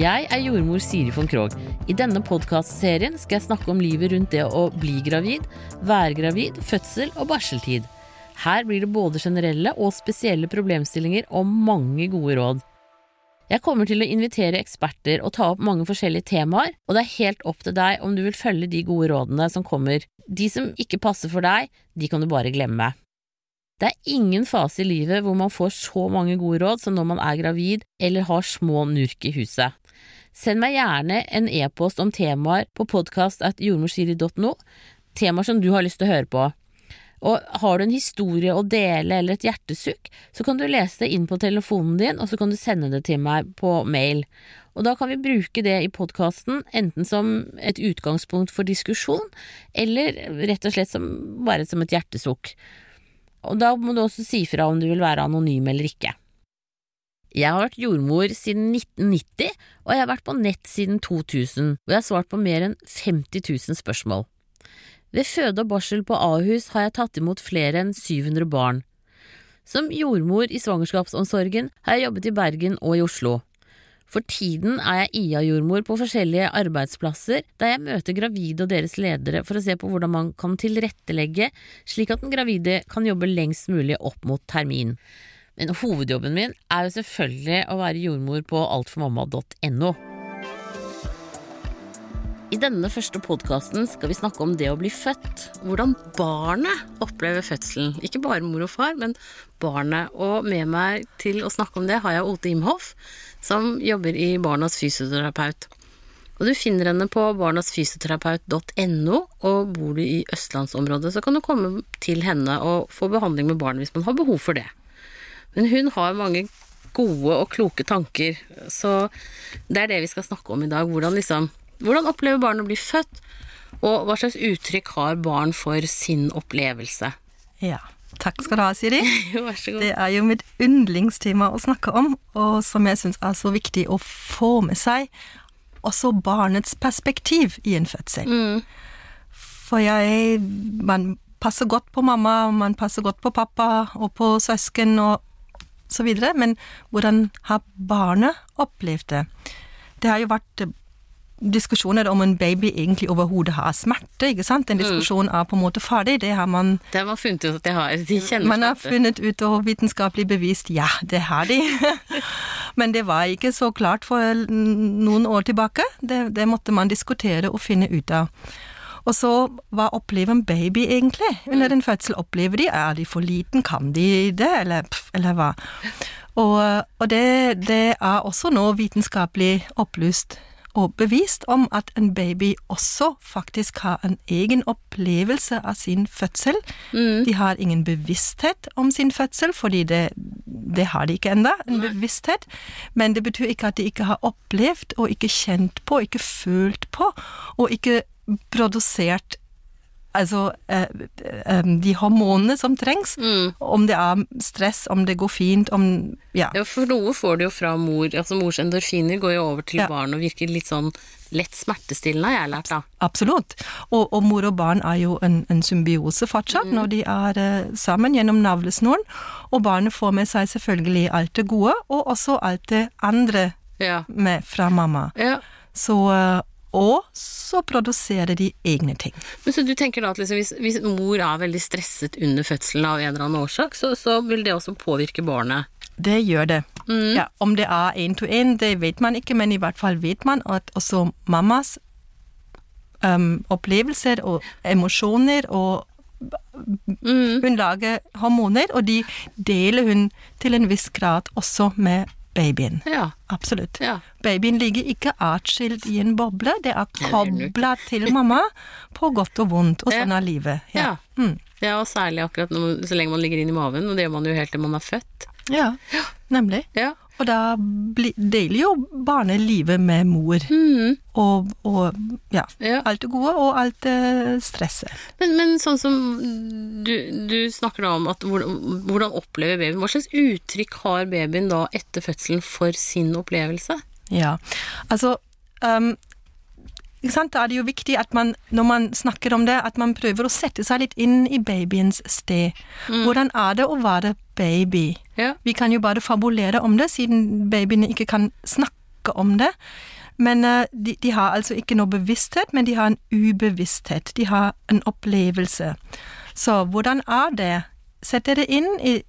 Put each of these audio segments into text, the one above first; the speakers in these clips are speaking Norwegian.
Jeg er jordmor Siri von Krogh. I denne podkastserien skal jeg snakke om livet rundt det å bli gravid, være gravid, fødsel og barseltid. Her blir det både generelle og spesielle problemstillinger og mange gode råd. Jeg kommer til å invitere eksperter og ta opp mange forskjellige temaer, og det er helt opp til deg om du vil følge de gode rådene som kommer. De som ikke passer for deg, de kan du bare glemme. Det er ingen fase i livet hvor man får så mange gode råd som når man er gravid eller har små nurk i huset. Send meg gjerne en e-post om temaer på podkast.jordmorsiri.no, temaer som du har lyst til å høre på. Og har du en historie å dele eller et hjertesukk, så kan du lese det inn på telefonen din, og så kan du sende det til meg på mail. Og da kan vi bruke det i podkasten, enten som et utgangspunkt for diskusjon, eller rett og slett som, bare som et hjertesukk. Og da må du også si fra om du vil være anonym eller ikke. Jeg har vært jordmor siden 1990, og jeg har vært på nett siden 2000, og jeg har svart på mer enn 50 000 spørsmål. Ved føde og barsel på Ahus har jeg tatt imot flere enn 700 barn. Som jordmor i svangerskapsomsorgen har jeg jobbet i Bergen og i Oslo. For tiden er jeg IA-jordmor på forskjellige arbeidsplasser der jeg møter gravide og deres ledere for å se på hvordan man kan tilrettelegge slik at den gravide kan jobbe lengst mulig opp mot termin. Men hovedjobben min er jo selvfølgelig å være jordmor på altformamma.no. I denne første podkasten skal vi snakke om det å bli født. Hvordan barnet opplever fødselen. Ikke bare mor og far, men barnet. Og med meg til å snakke om det har jeg Ote Imhoff, som jobber i Barnas fysioterapeut. Og du finner henne på barnasfysioterapeut.no, og bor du i østlandsområdet, så kan du komme til henne og få behandling med barnet hvis man har behov for det. Men hun har mange gode og kloke tanker, så det er det vi skal snakke om i dag. Hvordan liksom hvordan opplever barn å bli født, og hva slags uttrykk har barn for sin opplevelse? Ja, takk skal du ha, Siri. Vær så god. Det er jo mitt yndlingstema å snakke om, og som jeg syns er så viktig å få med seg. Også barnets perspektiv i en fødsel. Mm. For jeg Man passer godt på mamma, man passer godt på pappa og på søsken og så videre, men hvordan har barnet opplevd det? Det har jo vært diskusjoner om en baby egentlig overhodet har smerte, ikke sant. Den diskusjonen er på en måte ferdig, det har man Det har man funnet ut at de har. De kjenner Man har funnet ut og vitenskapelig bevist ja, det har de. Men det var ikke så klart for noen år tilbake. Det, det måtte man diskutere og finne ut av. Og så, hva opplever en baby egentlig under en fødsel? Opplever de, Er de for liten? Kan de det, eller, pff, eller hva? Og, og det, det er også nå vitenskapelig opplyst og bevist om at en baby også faktisk har en egen opplevelse av sin fødsel. De har ingen bevissthet om sin fødsel, fordi det, det har de ikke ennå, en bevissthet. Men det betyr ikke at de ikke har opplevd og ikke kjent på, ikke følt på, og ikke produsert Altså eh, eh, de hormonene som trengs. Om det er stress, om det går fint, om Ja. Ja, for noe får du jo fra mor. Altså Mors endorfiner går jo over til Ja. barn og virker litt sånn lett smertestillende, har jeg lært, da. Absolutt. Og, og mor og barn er jo en, en symbiose fortsatt når de er eh, sammen gjennom navlesnoren. Og barnet får med seg selvfølgelig alt det gode, og også alt det andre Ja. med fra mamma. ja. Så, eh, og så produserer de egne ting. Men så du tenker da at liksom, hvis, hvis mor er veldig stresset under fødselen av en eller annen årsak, så, så vil det også påvirke barnet? Det gjør det. Ja, om det er én-to-én, det vet man ikke, men i hvert fall vet man at også mammas um, opplevelser og emosjoner og Hun lager hormoner, og de deler hun til en viss grad også med babyen. Ja. Absolutt. Ja. Babyen ligger ikke atskilt i en boble, det er kobla til mamma på godt og vondt, og sånn er livet. Ja. Mm. ja, og særlig akkurat når, så lenge man ligger inn i maven, og det gjør man jo helt til man er født. ja. Nemlig. Og da deler jo barnet livet med mor. Mm. Og, og ja, Ja. alt det gode og alt det stresset. Men, men sånn som du, du snakker da om at hvordan, hvordan opplever babyen Hva slags uttrykk har babyen da etter fødselen for sin opplevelse? Ja, altså um? Da er det jo viktig at man, når man snakker om det, at man prøver å sette seg litt inn i babyens sted. Hvordan er det å være baby? Ja. Vi kan jo bare fabulere om det, siden babyene ikke kan snakke om det. Men uh, de, de har altså ikke noe bevissthet, men de har en ubevissthet. De har en opplevelse. Så hvordan er det? Sett dere inn i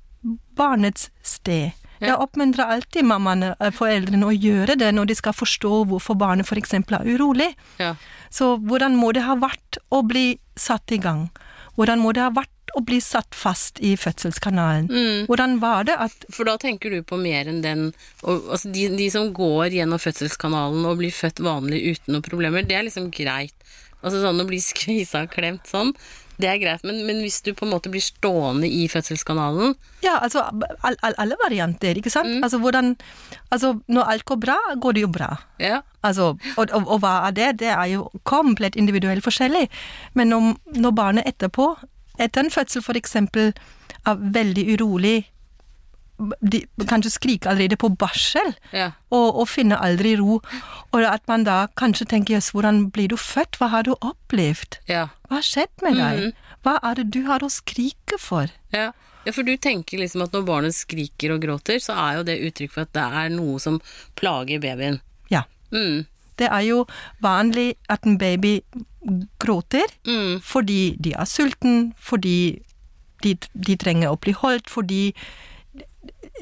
barnets sted. Jeg oppmuntrer alltid mammaene, eh, foreldrene, å gjøre det når de skal forstå hvorfor barnet f.eks. er urolig. Ja. Så hvordan må det ha vært å bli satt i gang? Hvordan må det ha vært å bli satt fast i fødselskanalen? Hvordan var det at For da tenker du på mer enn den og, altså de, de som går gjennom fødselskanalen og blir født vanlig uten noen problemer, det er liksom greit. Altså sånn å bli skvisa og klemt sånn, det er greit. Men, men hvis du på en måte blir stående i fødselskanalen Ja, altså all, all, alle varianter, ikke sant? Altså hvordan Altså når alt går bra, går det jo bra. Ja. Altså, og, og, og hva er det? Det er jo komplett individuelt forskjellig. Men når, når barnet etterpå, etter en fødsel for eksempel, er veldig urolig, de kanskje skriker allerede på barsel, Ja. og, og finner aldri ro, og at man da kanskje tenker jøss, hvordan blir du født, hva har du opplevd? Ja. Hva har skjedd med deg? Hva er det du har å skrike for? Ja. ja, for du tenker liksom at når barnet skriker og gråter, så er jo det uttrykk for at det er noe som plager babyen. Ja. Mm. Det er jo vanlig at en baby gråter Mm. fordi de er sulten, fordi de, de trenger å bli holdt, fordi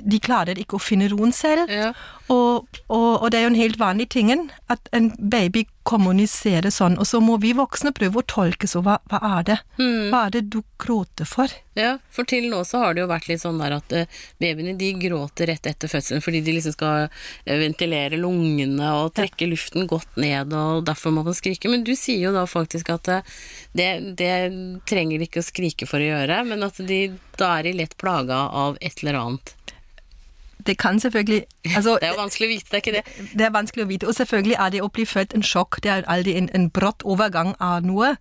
de klarer ikke å finne roen selv. Ja. Og, og, og det er jo en helt vanlig tingen at en baby kommuniserer sånn, og så må vi voksne prøve å tolke så hva, hva er det? Hva er det du gråter for? Ja, for til nå så har det jo vært litt sånn der at uh, babyene de gråter rett etter fødselen fordi de liksom skal eh, ventilere lungene og trekke luften godt ned, og derfor må man skrike. Men du sier jo da faktisk at uh, det, det trenger de ikke å skrike for å gjøre, men at de, da er de lett plaga av et eller annet. Det kan selvfølgelig altså, Det er jo vanskelig å vite, det er ikke det? Det er vanskelig å vite. Og selvfølgelig er det å bli født en sjokk. Det er alltid en, en brått overgang av noe.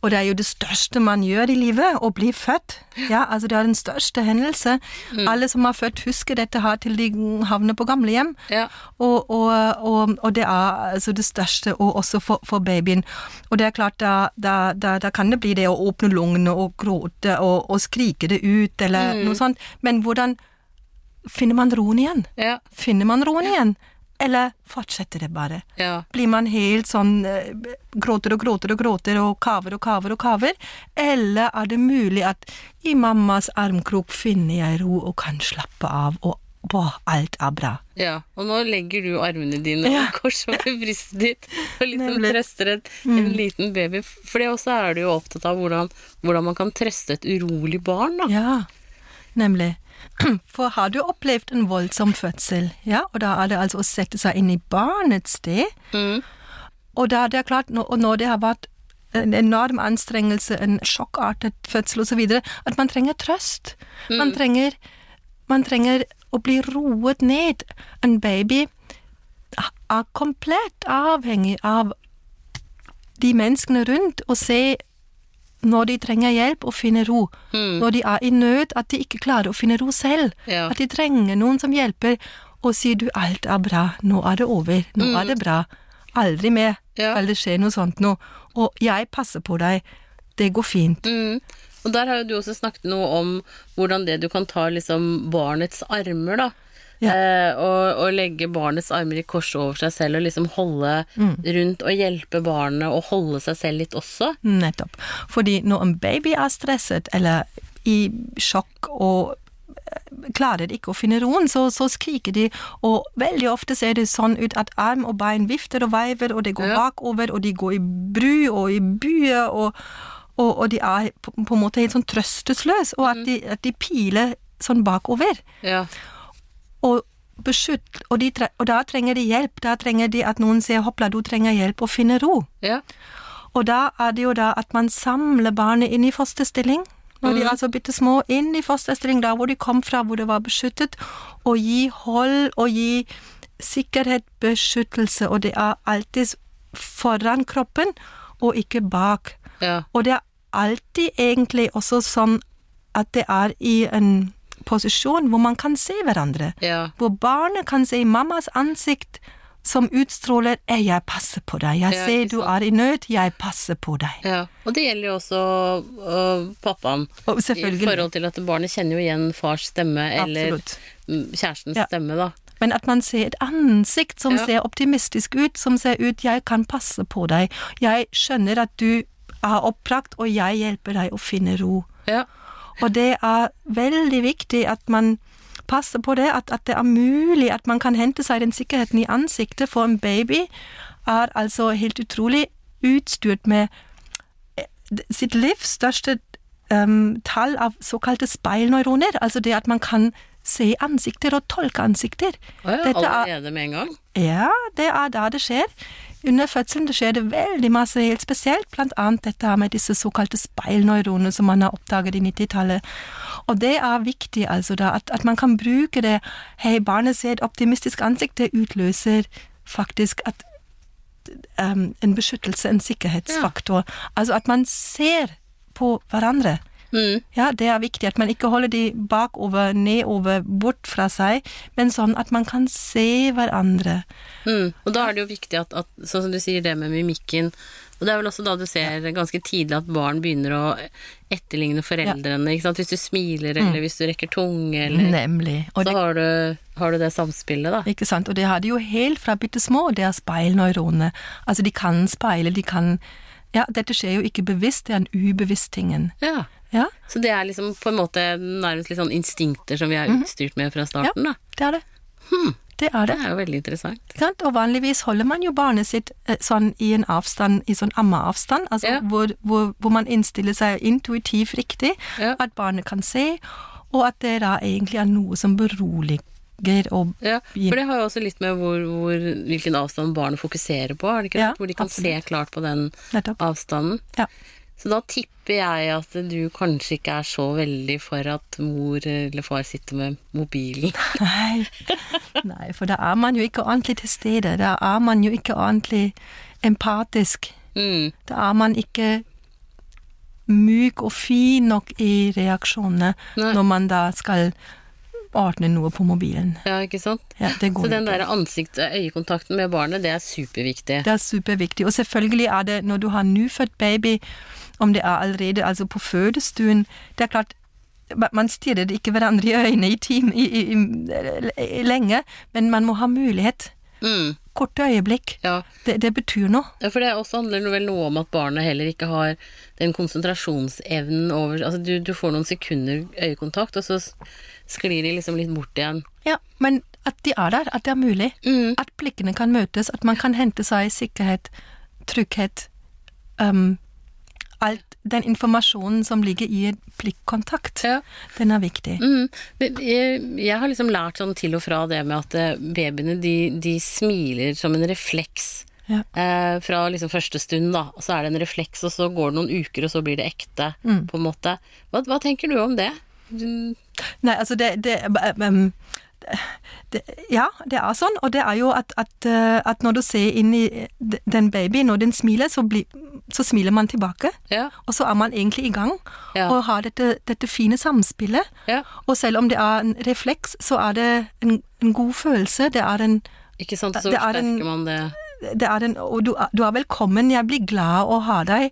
Og det er jo det største man gjør i livet, å bli født. Ja, altså Det er den største hendelse. Alle som har født, husker dette her til de havner på gamlehjem. Ja. Og, og, og, og det er altså det største, og også for, for babyen. Og det er klart, da, da, da, da kan det bli det å åpne lungene og gråte og, skrike det ut, eller noe sånt. Men hvordan finner man roen igjen? Ja. Finner man roen igjen? Eller fortsetter det bare? Ja. Blir man helt sånn eh, gråter og gråter og gråter og kaver og kaver og kaver? Eller er det mulig at i mammas armkrok finner jeg ro og kan slappe av, og på alt er bra? Ja, og nå legger du armene dine Ja. og kors over brystet ditt og liksom Nemlig. trøster et, en liten baby. For det også er du jo opptatt av hvordan, hvordan man kan trøste et urolig barn, da. Ja, nemlig. For har du opplevd en voldsom fødsel, ja, og da er det altså å sette seg inn i barnets sted, Mm. og da det er klart, og når det har vært en enorm anstrengelse, en sjokkartet fødsel osv., at man trenger trøst. Man, trenger, man trenger å bli roet ned. En baby er komplett avhengig av de menneskene rundt, og se når de trenger hjelp, og finne ro. Når de er i nød, at de ikke klarer å finne ro selv. Ja. At de trenger noen som hjelper, og sier du, alt er bra, nå er det over, nå er det bra. Aldri mer Ja. eller skjer noe sånt nå. Og jeg passer på deg, det går fint. Mm. Og der har jo du også snakket noe om hvordan det du kan ta liksom barnets armer, da. Ja. Eh, og, og legge barnets armer i kors over seg selv og liksom holde rundt og hjelpe barnet og holde seg selv litt også. Nettopp. Fordi når en baby er stresset eller i sjokk og eh, klarer ikke å finne roen, så, så skriker de, og veldig ofte ser det sånn ut at arm og bein vifter og veiver, og det går Ja. bakover, og de går i bru og i byer, og, og, og de er på, på en måte helt sånn trøstesløse, og at de, at de piler sånn bakover. Ja. Og beskytt, og, de, og da trenger de hjelp. Da trenger de at noen sier 'hoppla, du trenger hjelp', og finner ro. Ja. Og da er det jo da at man samler barnet inn i fosterstilling. Når de er så bitte små, inn i fosterstilling, der hvor de kom fra, hvor det var beskyttet, og gi hold og gi sikkerhet, beskyttelse, og det er alltid foran kroppen, og ikke bak. Ja. Og det er alltid egentlig også sånn at det er i en posisjon hvor man kan se hverandre. Ja. Hvor barnet kan se mammas ansikt som utstråler «Eh, 'jeg passer på deg', 'jeg Ja, ser du er i nød, jeg passer på deg'. ja. Og det gjelder jo også uh, pappaen. Og I forhold til at barnet kjenner jo igjen fars stemme eller Absolutt. kjærestens Ja. stemme, da. Men at man ser et ansikt som ser optimistisk ut, som ser ut 'jeg kan passe på deg', 'jeg skjønner at du har oppbrakt, og jeg hjelper deg å finne ro'. Ja. Og det er veldig viktig at man passer på det, at, at det er mulig at man kan hente seg den sikkerheten i ansiktet, for en baby er altså helt utrolig utstyrt med eh, sitt livs største um, tall av såkalte speilneuroner, altså det at man kan se ansikter og tolke ansikter. Å ja, er- allerede med en gang? ja, det er da det skjer. Under fødselen skjer det veldig masse helt spesielt, blant annet dette her med disse såkalte speilneuronene som man har oppdaget i 90-tallet. Og det er viktig, altså da, at, at man kan bruke det. Hei, barnet ser et optimistisk ansikt, det utløser faktisk at um, en beskyttelse, en sikkerhetsfaktor. Altså at man ser på hverandre. Mm. Ja, det er viktig at man ikke holder de bakover, nedover, bort fra seg, men sånn at man kan se hverandre. Mm. Og da er det jo viktig at, at, sånn som du sier det med mimikken Og det er vel også da du ser ganske tidlig at barn begynner å etterligne foreldrene. Ikke sant? Hvis du smiler, eller hvis du rekker tunge, eller Nemlig. Og Så det, har du, har du det samspillet, da. ikke sant? Og det har de jo helt fra bitte små, det er speilneuronene. Altså, de kan speile, de kan Ja, dette skjer jo ikke bevisst, det er en ubevisst tingen. Ja. Ja, Så det er liksom på en måte nærmest litt sånn instinkter som vi er utstyrt med fra starten, da. det er det. Det er det. Det er jo veldig interessant. Sant? Og vanligvis holder man jo barnet sitt eh, sånn i en avstand, i sånn ammeavstand, altså Ja. hvor, hvor, hvor man innstiller seg intuitivt riktig, Ja. at barnet kan se, og at det da egentlig er noe som beroliger og Ja, for det har jo også litt med hvor, hvor, hvilken avstand barnet fokuserer på, er det ikke det? Ja, Hvor de kan se klart på den Nettopp. avstanden. Ja. Så da tipper jeg at du kanskje ikke er så veldig for at mor eller far sitter med mobilen. Nei. Nei, for da er man jo ikke ordentlig til stede. Da er man jo ikke ordentlig empatisk. Mm. Da er man ikke myk og fin nok i reaksjonene Nei. når man da skal ordne noe på mobilen. Ja, ikke sant? Ja, det går Så den der ansikt-øyekontakten med barnet, det er superviktig. Det er superviktig. Og selvfølgelig er det når du har nyfødt baby, om det er allerede altså på fødestuen Det er klart, man stirrer ikke hverandre i øynene i, time, i, i, i, lenge, men man må ha mulighet. Mm. Korte øyeblikk. Ja. Det, det betyr noe. Ja, for det også handler vel noe om at barnet heller ikke har den konsentrasjonsevnen over Altså, du, du får noen sekunder øyekontakt, og så sklir de liksom litt bort igjen. Ja, men at de er der, at det er mulig. Mm. At blikkene kan møtes, at man kan hente seg sikkerhet, trygghet um, den informasjonen som ligger i blikkontakt, Ja. den er viktig. Mm. Jeg, har liksom lært sånn til og fra det med at eh, babyene de, de smiler som en refleks. Ja. Eh, fra liksom første stund, da. Så er det en refleks, og så går det noen uker, og så blir det ekte, Mm. på en måte. Hva, hva tenker du om det? Nei, altså det, det, um, det Ja, det er sånn, og det er jo at, at, uh, at når du ser inn i den babyen, når den smiler, så, bli, så smiler man tilbake. ja, Og så er man egentlig i gang, Ja. og har dette, dette fine samspillet. ja. Og selv om det er en refleks, så er det en, en god følelse. Det er en Ikke sant, så Det er forsterker man det. det er den, og du, du er velkommen, jeg blir glad å ha deg.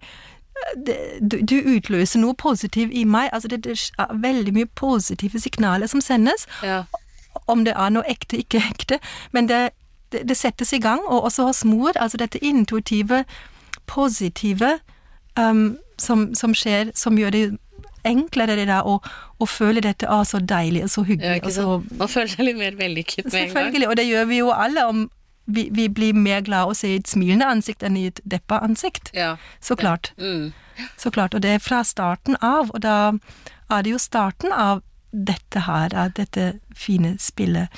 Det, du, du utløser noe positivt i meg. Altså det, det er veldig mye positive signaler som sendes. Ja. Om det er noe ekte, ikke ekte. Men det, det, det settes i gang, og også hos mor. Altså dette intuitive, positive um, som, som skjer, som gjør det enklere det der å, å føle dette ah, så deilig og så hyggelig. og så? Man føler seg litt mer vellykket med en gang. Selvfølgelig, og det gjør vi jo alle. om vi, vi blir mer glad å se et smilende ansikt enn i et deppa ansikt. Ja. Så klart. Mm. Så klart. Og det er fra starten av, og da er det jo starten av dette her, er dette fine spillet.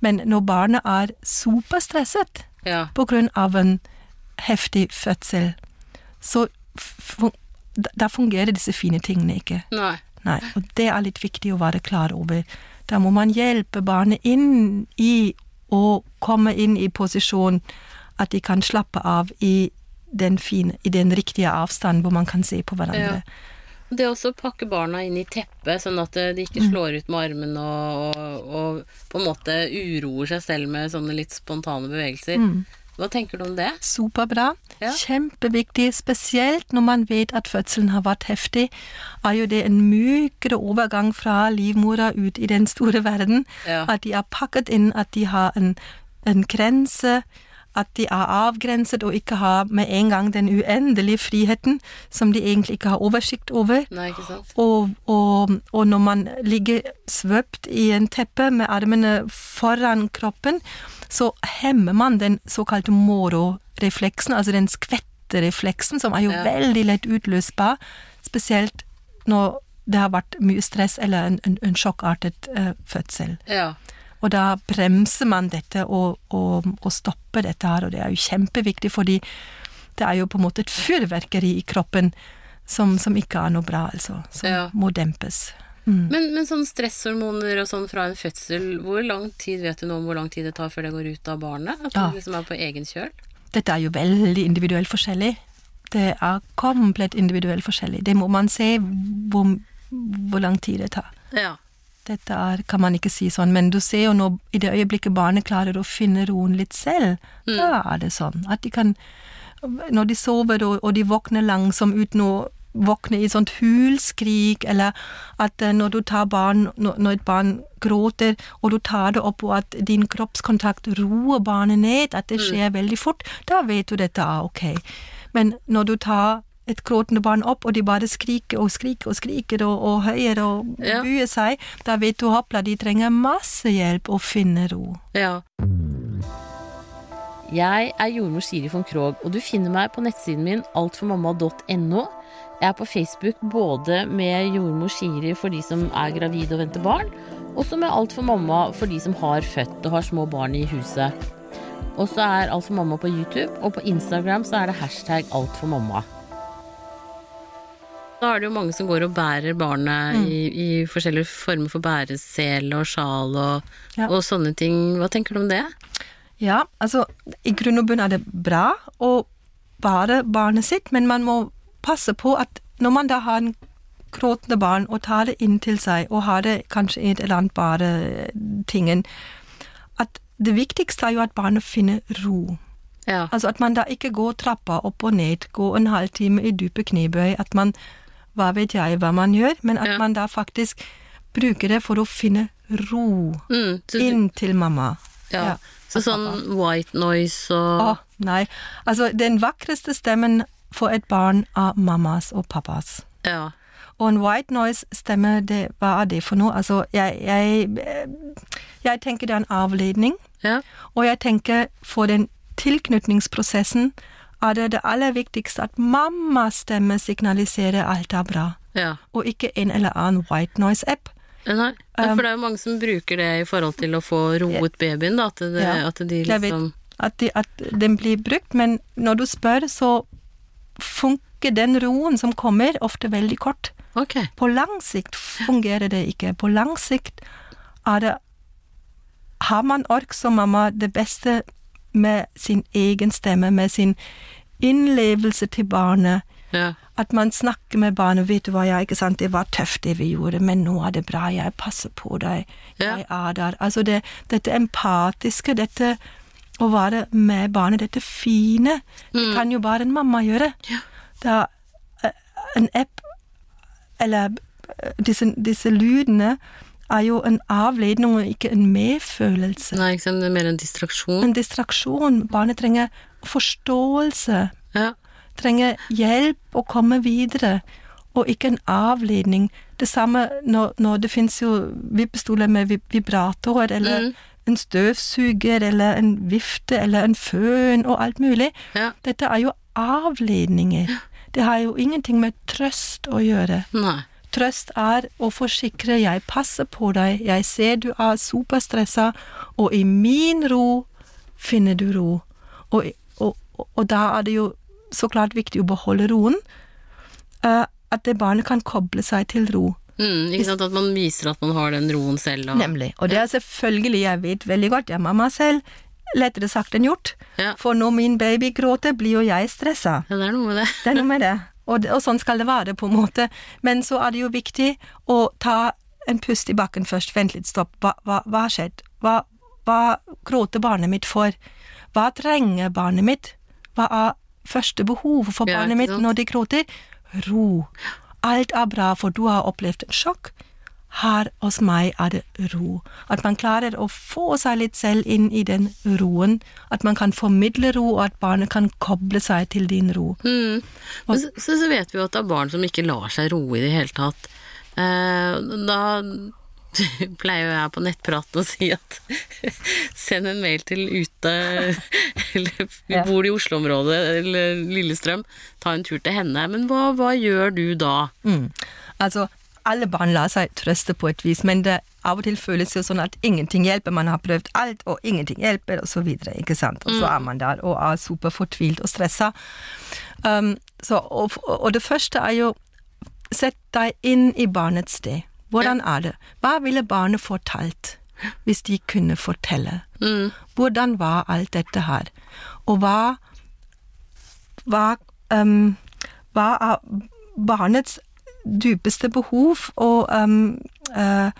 Men når barnet er superstresset ja. på grunn av en heftig fødsel, så da fungerer disse fine tingene ikke. Nei. Nei, og det er litt viktig å være klar over. Da må man hjelpe barnet inn i å komme inn i posisjon at de kan slappe av i den fine, i den riktige avstanden hvor man kan se på hverandre. Det også å pakke barna inn i teppet, sånn at de Mm. ikke slår ut med armene og, og, og på en måte uroer seg selv med sånne litt spontane bevegelser. Mm. Hva tenker du om det? Superbra. Ja. Kjempeviktig, spesielt når man vet at fødselen har vært heftig. Er jo det en mykere overgang fra livmora ut i den store verden. Ja. At de er pakket inn, at de har en, en grense. At de er avgrenset og ikke har med en gang den uendelige friheten som de egentlig ikke har oversikt over. Nei, ikke sant? Og, og, og når man ligger svøpt i en teppe med armene foran kroppen, så hemmer man den såkalte moro-refleksen, altså den skvetterefleksen, som er jo Ja. veldig lett utløsbar, spesielt når det har vært mye stress eller en, en, en sjokkartet uh, fødsel. Ja. Og da bremser man dette og, og, og stopper dette her, og det er jo kjempeviktig, fordi det er jo på en måte et fyrverkeri i kroppen som, som ikke er noe bra, altså. Som Ja. må dempes. Mm. Men, men sånn stresshormoner og sånn fra en fødsel, hvor lang tid vet du nå om hvor lang tid det tar før det går ut av barnet? At Ja. det liksom er på egen kjøl? Dette er jo veldig individuelt forskjellig. Det er komplett individuelt forskjellig. Det må man se hvor, hvor lang tid det tar. Ja. Dette er, kan man ikke si sånn, men du ser jo nå, i det øyeblikket barnet klarer å finne roen litt selv, da er det sånn at de kan Når de sover og, og de våkner langsomt uten å våkne i sånt hulskrik, eller at eh, når du tar barn når, når et barn gråter, og du tar det opp, og at din kroppskontakt roer barnet ned, at det skjer veldig fort, da vet du dette er ok. Men når du tar et gråtende barn opp, og de bare skriker og skriker og skriker og, og høyer og Ja. buer seg, da vet du hopla, de trenger masse hjelp å finne ro. ja. Jeg er jordmor Siri von Krogh, og du finner meg på nettsiden min altformamma.no. Jeg er på Facebook både med jordmor Siri for de som er gravide og venter barn, og så med Alt for mamma for de som har født og har små barn i huset. Og så er Alt for mamma på YouTube, og på Instagram så er det hashtag alt for mamma. Da er det jo mange som går og bærer barnet i, i forskjellige former for bæresele og sjal og, Ja. og sånne ting. Hva tenker du om det? Ja, altså i grunn og bunn er det bra å bære barnet sitt, men man må passe på at når man da har en gråtende barn og tar det inntil seg og har det kanskje i et eller annet bare tingen, at det viktigste er jo at barnet finner ro. Ja. Altså at man da ikke går trappa opp og ned, går en halvtime i dype knebøy, at man hva vet jeg hva man gjør, men at Ja. man da faktisk bruker det for å finne ro Mm, så, inn til mamma. ja. Ja. så sånn white noise og Å, nei. Altså, den vakreste stemmen for et barn er mammas og pappas. Ja. Og en white noise-stemme, hva er det for noe? Altså, jeg, jeg, jeg tenker det er en avledning, Ja. og jeg tenker for den tilknytningsprosessen er det det aller viktigste at mammas stemme signaliserer alt er bra, ja. og ikke en eller annen white noise-app. Nei, Um, for det er jo mange som bruker det i forhold til å få roet babyen, da. At, det, Ja, at de liksom at, de, at den blir brukt, men når du spør, så funker den roen som kommer, ofte veldig kort. Okay. På lang sikt fungerer det ikke. På lang sikt er det Har man ork som mamma det beste med sin egen stemme, med sin innlevelse til barnet, Ja. at man snakker med barnet 'Vet du hva, ja, ikke sant, det var tøft det vi gjorde, men nå er det bra, jeg passer på deg, Ja. jeg er der'. Altså det, dette empatiske, dette å være med barnet, dette fine, det kan jo bare en mamma gjøre. Ja. Er eh, en app, eller eh, disse, disse lydene, er jo en avledning og ikke en medfølelse. Nei, ikke sant, det er mer en distraksjon. En distraksjon. Barnet trenger forståelse Ja. trenger hjelp å komme videre, og ikke en avledning. Det samme når, når det finnes jo vippestoler med vib- vibrator, eller Mm. en støvsuger, eller en vifte, eller en føn, og alt mulig. Ja. Dette er jo avledninger. Det har jo ingenting med trøst å gjøre. Nei. Trøst er å forsikre 'jeg passer på deg', 'jeg ser du er superstressa', og i min ro finner du ro. Og, og, og, da er det jo så klart viktig å beholde roen, eh, at det barnet kan koble seg til ro. Mm, ikke sant, at man viser at man har den roen selv. Og, Nemlig. Og det er selvfølgelig, jeg vet veldig godt, jeg er mamma selv, lettere sagt enn gjort. Ja. For når min baby gråter, blir jo jeg stressa. ja, det er noe med det. Det er noe med det. Og, det- og sånn skal det være, på en måte. Men så er det jo viktig å ta en pust i bakken først. Vent litt, stopp. Hva, hva, hva har skjedd? Hva, hva gråter barnet mitt for? Hva trenger barnet mitt? Hva er første behov for barnet mitt når de gråter? Ro. Alt er bra, for du har opplevd en sjokk. Her hos meg er det ro. At man klarer å få seg litt selv inn i den roen. At man kan formidle ro, og at barnet kan koble seg til din ro. Mm. Men så, så så vet vi jo at det er barn som ikke lar seg roe i det hele tatt. Eh, da pleier jo jeg på nettpraten å si at send en mail til ute Eller vi bor i Oslo-området eller Lillestrøm, ta en tur til henne. Men hva, hva gjør du da? Mm. Altså, alle barn lar seg trøste på et vis, men det av og til føles jo sånn at ingenting hjelper. Man har prøvd alt, og ingenting hjelper, og så videre. ikke sant? Og så er man der og er superfortvilt og stressa. Um, så, og, og det første er jo Sett deg inn i barnets sted. Hvordan er det? Hva ville barnet fortalt hvis de kunne fortelle? Mm. Hvordan var alt dette her? Og hva hva, um, hva er barnets dypeste behov og, um, uh,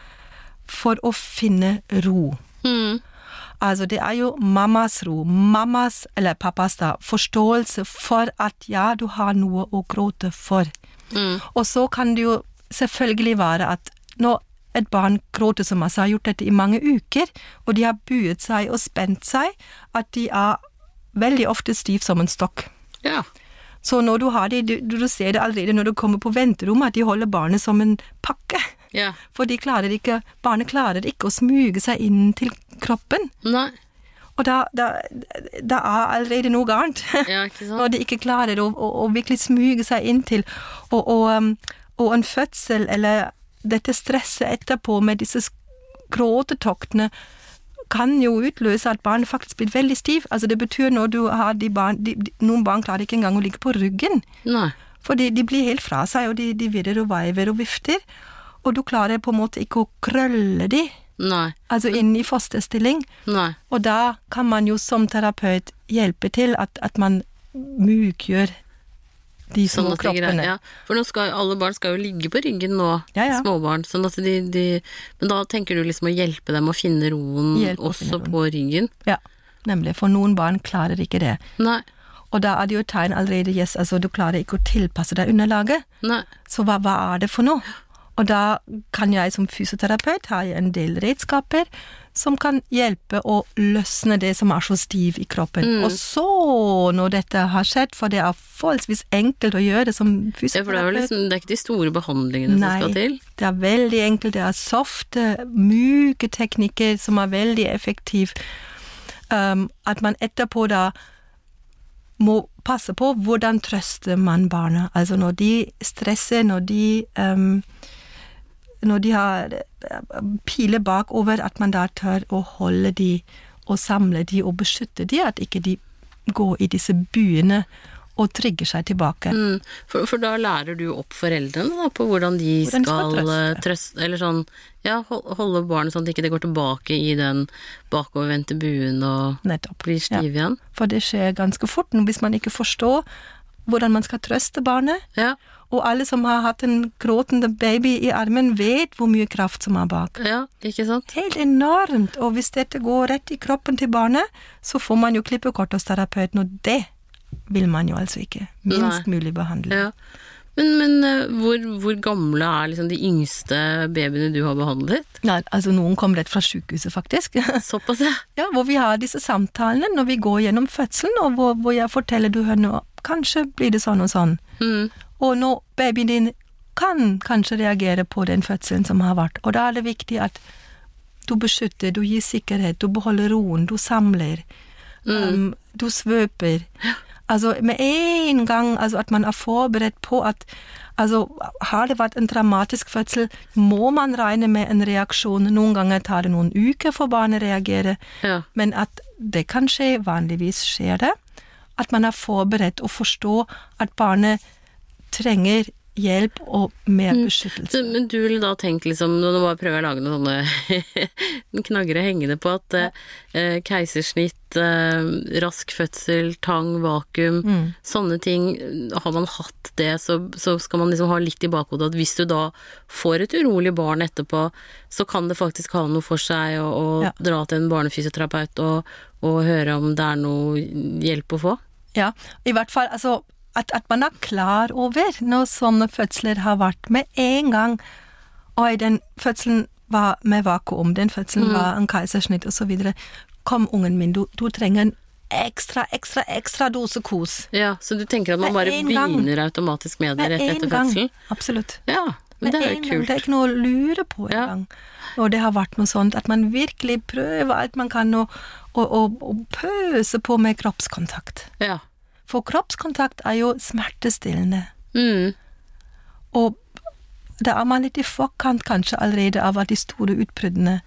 for å finne ro? Mm. Altså, det er jo mammas ro, mammas, eller pappas da, forståelse for at ja, du har noe å gråte for. Mm. Og så kan det jo selvfølgelig være at når et barn gråter så masse, har gjort dette i mange uker, og de har buet seg og spent seg, at de er veldig ofte stiv som en stokk. Ja. Så når du har de, du, du ser det allerede når du kommer på venterommet, at de holder barnet som en pakke. Ja. For de klarer ikke, barnet klarer ikke å smuge seg inn til kroppen. Nei. Og da, da, da er allerede noe galt. Ja? Når de ikke klarer å, å, å virkelig smuge seg inn til og, og, um, og en fødsel, eller dette stresset etterpå med disse gråtetoktene, kan jo utløse at barnet faktisk blir veldig stiv. Altså det betyr når du har de barn de, de, Noen barn klarer ikke engang å ligge på ryggen. Nei. For de, de blir helt fra seg, og de, de virrer og veiver og vifter. Og du klarer på en måte ikke å krølle de, Nei. altså inn i fosterstilling. Nei. Og da kan man jo som terapeut hjelpe til at, at man mykgjør de små sånn kroppene. ja. For nå skal, alle barn skal jo ligge på ryggen nå, Ja, ja. småbarn. Sånn at de, de, men da tenker du liksom å hjelpe dem å finne roen Hjelpe også finne roen. på ryggen? Ja, nemlig. For noen barn klarer ikke det. Nei. Og da er det jo tegn allerede, yes, altså du klarer ikke å tilpasse deg underlaget. Nei. Så hva, hva er det for noe? Og da kan jeg som fysioterapeut ha en del redskaper som kan hjelpe å løsne det som er så stiv i kroppen. Mm. Og så, når dette har skjedd, for det er forholdsvis enkelt å gjøre det som Ja, for det er, liksom, det er ikke de store behandlingene som skal til? Nei, det er veldig enkelt. Det er softe, myke teknikker som er veldig effektive. Um, at man etterpå da må passe på hvordan trøster man barna. Altså når de stresser, når de um, når de har eh, piler bakover, at man da tør å holde de og samle de og beskytte de, at ikke de går i disse buene og trigger seg tilbake. Mm. For, for da lærer du opp foreldrene da, på hvordan de Hvordan skal, skal trøste. eh, trøste Eller sånn, ja, holde barnet sånn at det ikke går tilbake i den bakovervendte buen og Nettopp. blir stiv igjen. For det skjer ganske fort hvis man ikke forstår hvordan man skal trøste barnet. Ja, Og alle som har hatt en gråtende baby i armen, vet hvor mye kraft som er bak. ja, ikke sant? Helt enormt. Og hvis dette går rett i kroppen til barnet, så får man jo klippekort hos terapeuten, og det vil man jo altså ikke. Minst mulig behandle. Ja. Men, men eh, hvor, hvor gamle er liksom de yngste babyene du har behandlet? Nei, altså noen kom rett fra sykehuset, faktisk. Såpass, ja. Ja, hvor vi har disse samtalene når vi går gjennom fødselen, og hvor, hvor jeg forteller du hør nå, kanskje blir det sånn og sånn. Mm. Og når babyen din kan kanskje reagere på den fødselen som har vært, og da er det viktig at du beskytter, du gir sikkerhet, du beholder roen, du samler, um, du svøper. Altså med en gang altså at man er forberedt på at altså har det vært en dramatisk fødsel, må man regne med en reaksjon. Noen ganger tar det noen uker for barnet å reagere, ja. men at det kan skje, vanligvis skjer det. At man er forberedt og forstår at barnet trenger hjelp og mer Så, beskyttelse. men du ville da tenkt liksom, nå bare prøver jeg å lage noen sånne knaggere hengende på, at eh, keisersnitt, eh, rask fødsel, tang, vakuum, Mm. sånne ting, har man hatt det, så, så skal man liksom ha litt i bakhodet at hvis du da får et urolig barn etterpå, så kan det faktisk ha noe for seg å, å Ja. dra til en barnefysioterapeut og, og høre om det er noe hjelp å få. Ja, i hvert fall altså at, at man er klar over når sånne fødsler har vært med en gang Oi, den fødselen var med vakuum, den fødselen var en keisersnitt osv. Kom, ungen min, du, du trenger en ekstra, ekstra, ekstra dose kos. Ja, så du tenker at man bare begynner gang. automatisk med det rett etter fødselen? Absolutt. Ja, men det er jo kult. Det er ikke noe å lure på Ja. engang. Og det har vært noe sånt at man virkelig prøver alt man kan å pøse på med kroppskontakt. Ja. For kroppskontakt er jo smertestillende. Mm. Og da er man litt i forkant kanskje allerede av de store utbruddene.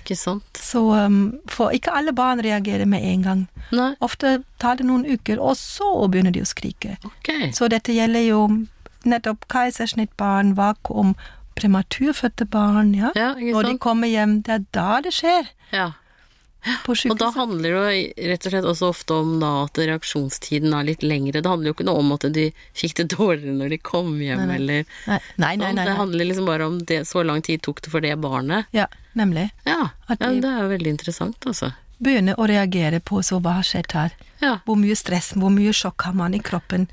Ikke sant? Så um, For ikke alle barn reagerer med en gang. Nei, Ofte tar det noen uker, og så begynner de å skrike. Okay. Så dette gjelder jo nettopp keisersnittbarn, vakuum, prematurfødte barn. ja. Ja, Når de kommer hjem, det er da det skjer. Ja. På Og da handler det jo rett og slett også ofte om da at reaksjonstiden er litt lengre. Det handler jo ikke noe om at de fikk det dårligere når de kom hjem, Nei, nei. eller Nei, nei, nei. sånn. nei, Det handler liksom bare om det, så lang tid tok det for det barnet. Ja, nemlig. Ja, At ja det er jo veldig interessant, altså. Begynne å reagere på så hva har skjedd her. Ja. Hvor mye stress, hvor mye sjokk har man i kroppen,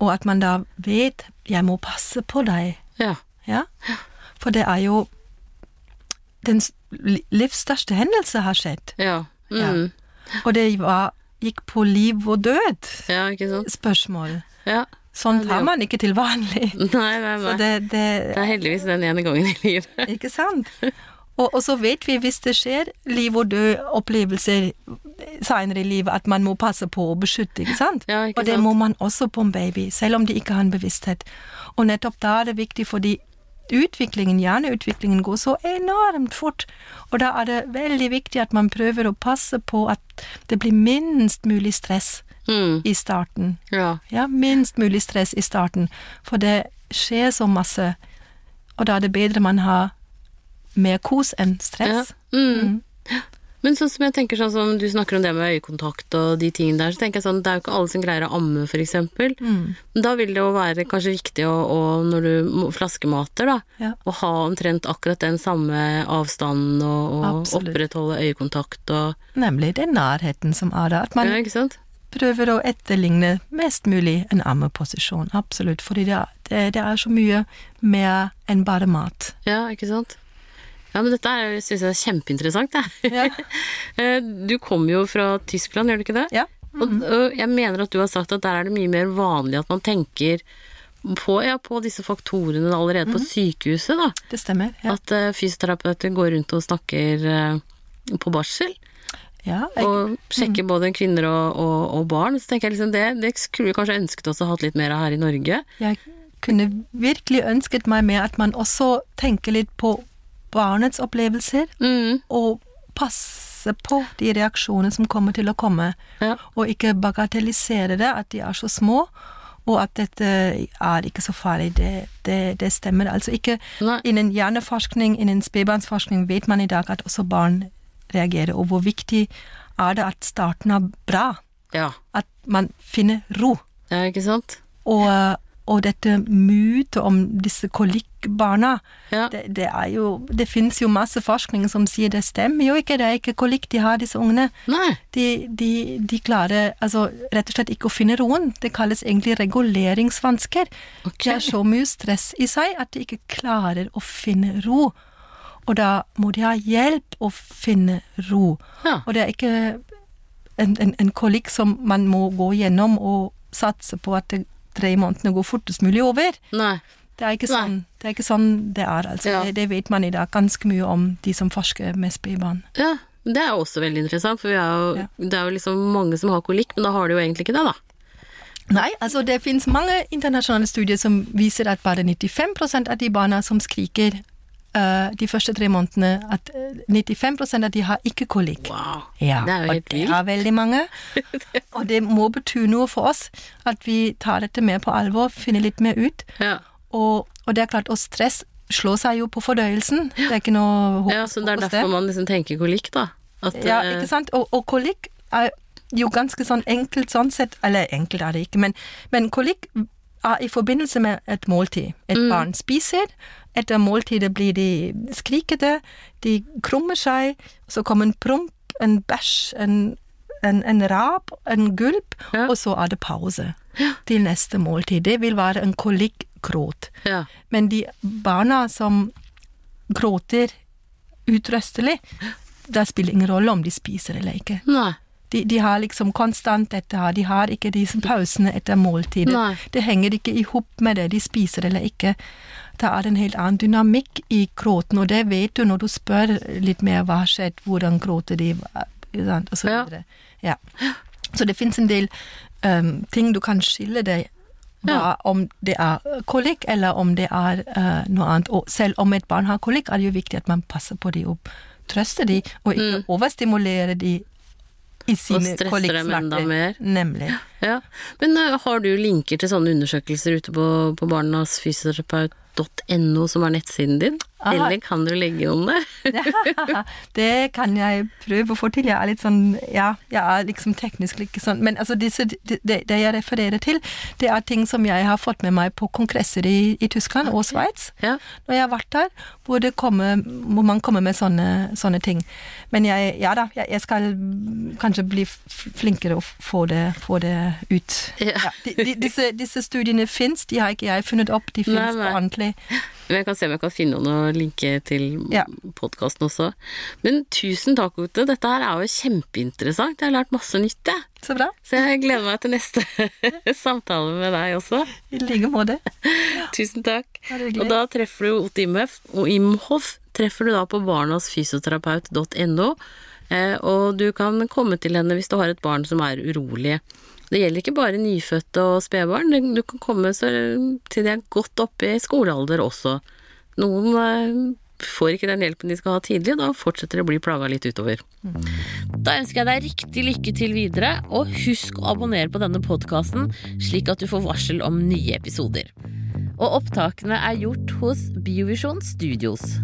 og at man da vet 'jeg må passe på deg'. Ja. Ja? For det er jo Den livs største hendelse har skjedd, Ja. Mm. og det var, gikk på liv og død ja, ikke sant? spørsmål. Ja. Sånt har man ikke til vanlig. Nei, nei, Så nei. det, det Det er heldigvis den ene gangen i livet. Ikke sant? Og, og så vet vi hvis det skjer liv og død opplevelser senere i livet, at man må passe på å beskytte, ikke sant? Ja, ikke og det sant? må man også på en baby, selv om de ikke har en bevissthet. Og nettopp da er det viktig, fordi utviklingen, hjerneutviklingen går så enormt fort, og da er det veldig viktig at man prøver å passe på at det blir minst mulig stress Mm. i starten. Ja. Ja, minst mulig stress i starten, for det skjer så masse, og da er det bedre man har mer kos enn ja. stress. Mm. Men sånn som jeg tenker sånn som du snakker om det med øyekontakt og de tingene der, så tenker jeg sånn, det er jo ikke alle som greier å amme, for eksempel. Mm. Men Da vil det jo være kanskje viktig å, å når du flaskemater, da, Ja. å ha omtrent akkurat den samme avstanden og, og opprettholde øyekontakt og Nemlig den nærheten som er der. At man Ja, prøver å etterligne mest mulig en ammeposisjon. Absolutt. Fordi det er, det, det er så mye mer enn bare mat. Ja, ikke sant? Ja, men dette syns jeg er kjempeinteressant. Ja. Eh, Du kommer jo fra Tyskland, gjør du ikke det? Ja. Og, og jeg mener at du har sagt at der er det mye mer vanlig at man tenker på, ja, på disse faktorene allerede på sykehuset, da. Det stemmer. Ja. At uh, fysioterapeuter går rundt og snakker uh, på barsel, ja jeg, og sjekker både kvinner og, og, og barn. Så tenker jeg liksom det, det skulle vi kanskje ønsket oss å ha hatt litt mer av her i Norge. jeg kunne virkelig ønsket meg mer at man også tenker litt på barnets opplevelser, Mm, og passe på de reaksjonene som kommer til å komme. ja. og ikke bagatellisere det, at de er så små, og at dette er ikke så farlig. Det, det, det stemmer altså ikke. Nei. Innen hjerneforskning, innen spedbarnsforskning vet man i dag at også barn reagerer, og hvor viktig er det at starten er bra, Ja. at man finner ro. ja, ikke sant? Og, og dette mytet om disse kolikkbarna, Ja. det, det er jo Det fins jo masse forskning som sier det stemmer jo ikke, det er ikke kolikk de har, disse ungene de, de, de klarer altså rett og slett ikke å finne roen. Det kalles egentlig reguleringsvansker. Okay. Det er så mye stress i seg at de ikke klarer å finne ro. Og da må de ha hjelp å finne ro. Ja. Og det er ikke en, en, en kolikk som man må gå gjennom og satse på at det tre månedene går fortest mulig over. Nei. Det er sånn det er. Ikke sånn det, er altså. Ja. det, det vet man i dag ganske mye om, de som forsker med spedbarn. Ja, det er også veldig interessant, for vi jo, Ja. det er jo liksom mange som har kolikk, men da har de jo egentlig ikke det, da. Nei, altså det finnes mange internasjonale studier som viser at bare 95 av de barna som skriker de første tre månedene, at eh, 95% av de har ikke kolikk. Wow. Ja, det er jo og det er veldig mange. Og det må bety noe for oss at vi tar dette mer på alvor, finner litt mer ut. Ja. Og, og det er klart, og stress slår seg jo på fordøyelsen. Det er ikke noe håp Ja, så det er derfor man liksom tenker kolikk, da. At, Ja, eh, ikke sant? Og, og kolikk er jo ganske sånn enkelt sånn sett, eller enkelt er det ikke, men, men kolikk er i forbindelse med et måltid. Et barn spiser, etter måltidet blir de skrikete, de krummer seg, så kommer en promp, en bæsj, en, en, en rap, en gulp, Ja. og så er det pause til neste måltid. Det vil være en kolikkgråt. ja. Men de barna som gråter utrøstelig, det spiller ingen rolle om de spiser eller ikke. Nei. De, de har liksom konstant dette her, de har ikke disse pausene etter måltidet. Nei. Det henger ikke i hop med det de spiser eller ikke. Da er en helt annen dynamikk i gråten, og det vet du når du spør litt mer hva har skjedd, hvordan gråter de, sant, og så videre. Ja. Så det finnes en del um, ting du kan skille deg Ja. om det er kolikk eller om det er uh, noe annet. Og selv om et barn har kolikk, er det jo viktig at man passer på dem og trøster dem, og ikke overstimulerer dem i sine stresser dem enda kolikksmerter. mer. Nemlig. Ja. Men eh, har du linker til sånne undersøkelser ute på, på barnasfysioterapeut.no, som er nettsiden din? Ah. Eller kan du legge om det? Ja, det kan jeg prøve å få til. Jeg er litt sånn, ja, jeg er liksom teknisk ikke sånn. Men altså disse, det, det jeg refererer til, det er ting som jeg har fått med meg på kongresser i, i Tyskland og Sveits. Ja. Når jeg har vært der, hvor, kommer, hvor man kommer med sånne, sånne ting. Men jeg, ja da, jeg, skal kanskje bli flinkere å få det, få det ut. Ja. de, de, disse, disse studiene fins, de har ikke jeg funnet opp, de fins ordentlig. Men jeg kan se om jeg kan finne noen å linke til Ja. podkasten også. Men tusen takk, Ute. Dette her er jo kjempeinteressant. Jeg har lært masse nytt, jeg. Så bra. Så jeg gleder meg til neste samtale med deg også. I like måte. Tusen takk. Og da treffer du Ote Imhoff, og Imhoff treffer du da på barnasfysioterapeut.no. Eh, og du kan komme til henne hvis du har et barn som er urolig. Det gjelder ikke bare nyfødte og spedbarn, du kan komme til de er godt oppe i skolealder også. Noen eh, får ikke den hjelpen de skal ha tidlig, og da fortsetter de å bli plaga litt utover. Da ønsker jeg deg riktig lykke til videre, og husk å abonnere på denne podkasten, slik at du får varsel om nye episoder. Og opptakene er gjort hos Biovisjon Studios.